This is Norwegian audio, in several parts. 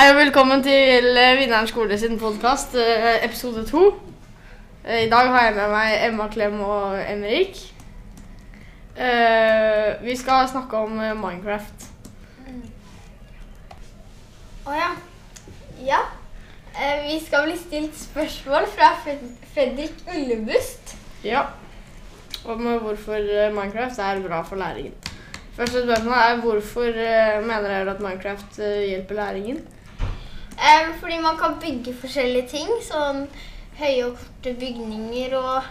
Hei og velkommen til eh, Vinneren skole sin podkast, episode to. Eh, I dag har jeg med meg Emma Klem og Emrik. Eh, Vi skal snakke om eh, Minecraft. Å ja. Ja. Eh, vi skal bli stilt spørsmål fra Fredrik Ullebust. Ja. Om eh, hvorfor eh, Minecraft er bra for læringen. Første spørsmål er hvorfor eh, mener dere at Minecraft eh, hjelper læringen? Eh, fordi man kan bygge forskjellige ting. Sånn høye og korte bygninger og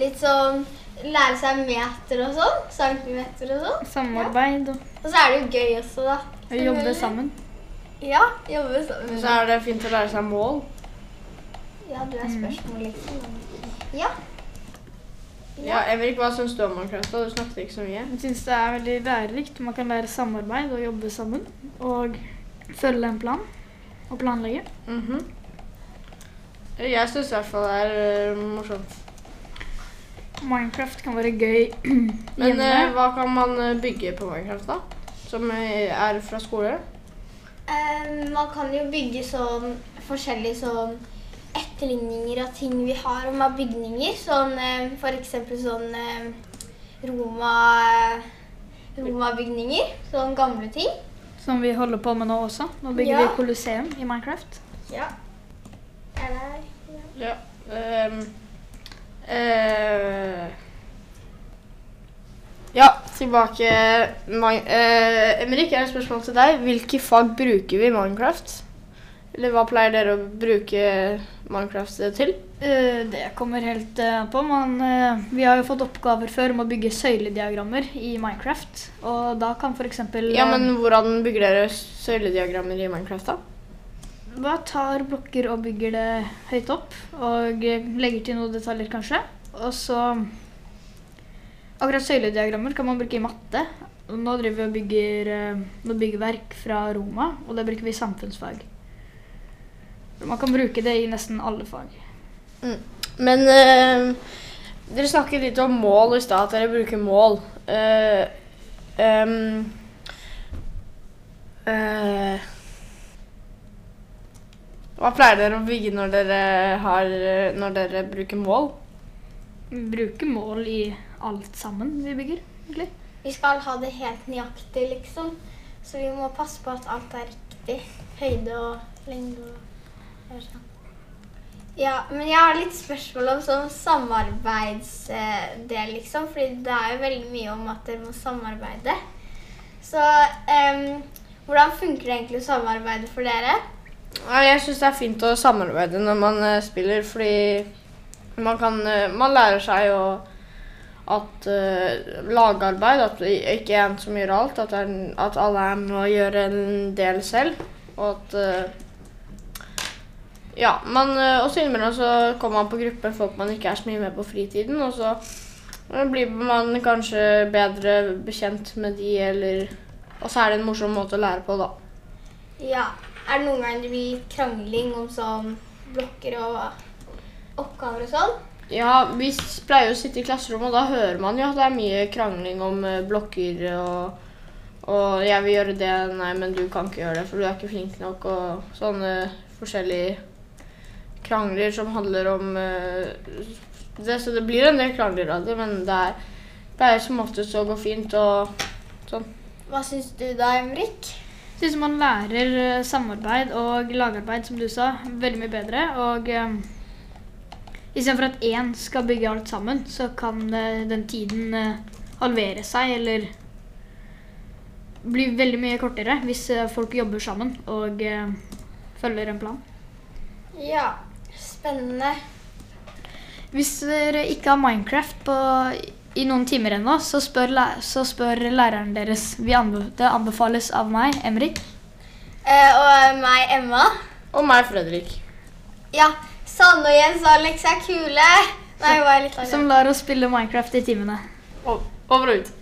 litt sånn Lære seg meter og sånn. Centimeter og sånn. Samarbeid og Og så er det jo gøy også, da. å jobbe sammen. Ja, jobbe sammen. Så er det fint å lære seg mål. Ja, du er spørsmål, liksom. Ja. Ja, Emrik, hva syns du om Minecraft? Du snakket ikke så mye. Jeg syns det er veldig lærerikt. Man kan lære samarbeid og jobbe sammen. Og følge en plan og planlegge. Mhm. Jeg syns i hvert fall det er uh, morsomt. Minecraft kan være gøy Men hjemme. eh, hva kan man eh, bygge på Minecraft, da? Som er fra skole? Um, man kan jo bygge sånn forskjellige sånn etterligninger av ting vi har om av bygninger. Sånn eksempel sånn Roma Roma-bygninger. Sånn gamle ting. Som vi holder på med nå også. Nå bygger Ja. vi Colosseum i Minecraft. Ja. Er det her? Ja. Um, uh, ja, tilbake eh, Emrik, jeg har et spørsmål til deg. Hvilke fag bruker vi i Minecraft? Eller hva pleier dere å bruke Minecraft til? Eh, Det kommer helt eh, an på. Man, eh, vi har jo fått oppgaver før om å bygge søylediagrammer i Minecraft. Og da kan f.eks. Ja, men hvordan bygger dere søylediagrammer i Minecraft, da? Bare tar blokker og bygger det høyt opp, og eh, legger til noen detaljer kanskje. Og så Akkurat søylediagrammer kan man bruke i matte. Nå driver vi og bygger noen noe byggverk fra Roma, og det bruker vi i samfunnsfag. Man kan bruke det i nesten alle fag. Men eh, dere snakket litt om mål i stad, at dere bruker mål. Eh, um, eh, hva pleier dere å bygge når dere, har, når dere bruker mål? Vi bruker mål i alt sammen vi bygger, egentlig. Vi skal ha det helt nøyaktig, liksom. Så vi må passe på at alt er riktig. Høyde og lengde og. Ja, men jeg har litt spørsmål om sånn samarbeidsdel, liksom. Fordi det er jo veldig mye om at dere må samarbeide. Så um, hvordan funker det egentlig å samarbeide for dere? Jeg syns det er fint å samarbeide når man eh, spiller, fordi man kan eh, Man lærer seg jo at uh, lagarbeid, at det ikke er en som gjør alt, at, en- at alle er med å gjøre en del selv. Og at eh, Ja, man eh, også innimellom så kommer man på grupper folk man ikke er så mye med på fritiden, og så eh, blir man kanskje bedre bekjent med de, eller Og så er det en morsom måte å lære på, da. Ja. Er det noen ganger det blir krangling om sånn blokker og oppgaver og sånn? Ja, vi pleier pleier å sitte i klasserommet, og da hører man jo at det er mye krangling om eh, blokker og Og jeg vil gjøre det, nei, men du kan ikke gjøre det, for du er ikke flink nok, og sånne forskjellige krangler som handler om eh, det. Så det blir en del krangler av det, men det er, pleier som oftest å gå fint og sånn. Hva syns du da, Emrik? Jeg synes man lærer eh, samarbeid og lagarbeid, som du sa, veldig mye bedre. Og um, istedenfor at én skal bygge alt sammen, så kan uh, den tiden uh, halvere seg, eller bli veldig mye kortere hvis eh, folk jobber sammen og eh, følger en plan. Ja, spennende. Hvis dere ikke har Minecraft på, i noen timer ennå, så spør, så spør læreren deres. Vi anbe det anbefales av meg, Emrik. Eh, og meg, Emma. Og meg, Fredrik. Ja, Sanne og Jens og Alex er kule. Nei, Som lar oss spille Minecraft i timene. Over og ut.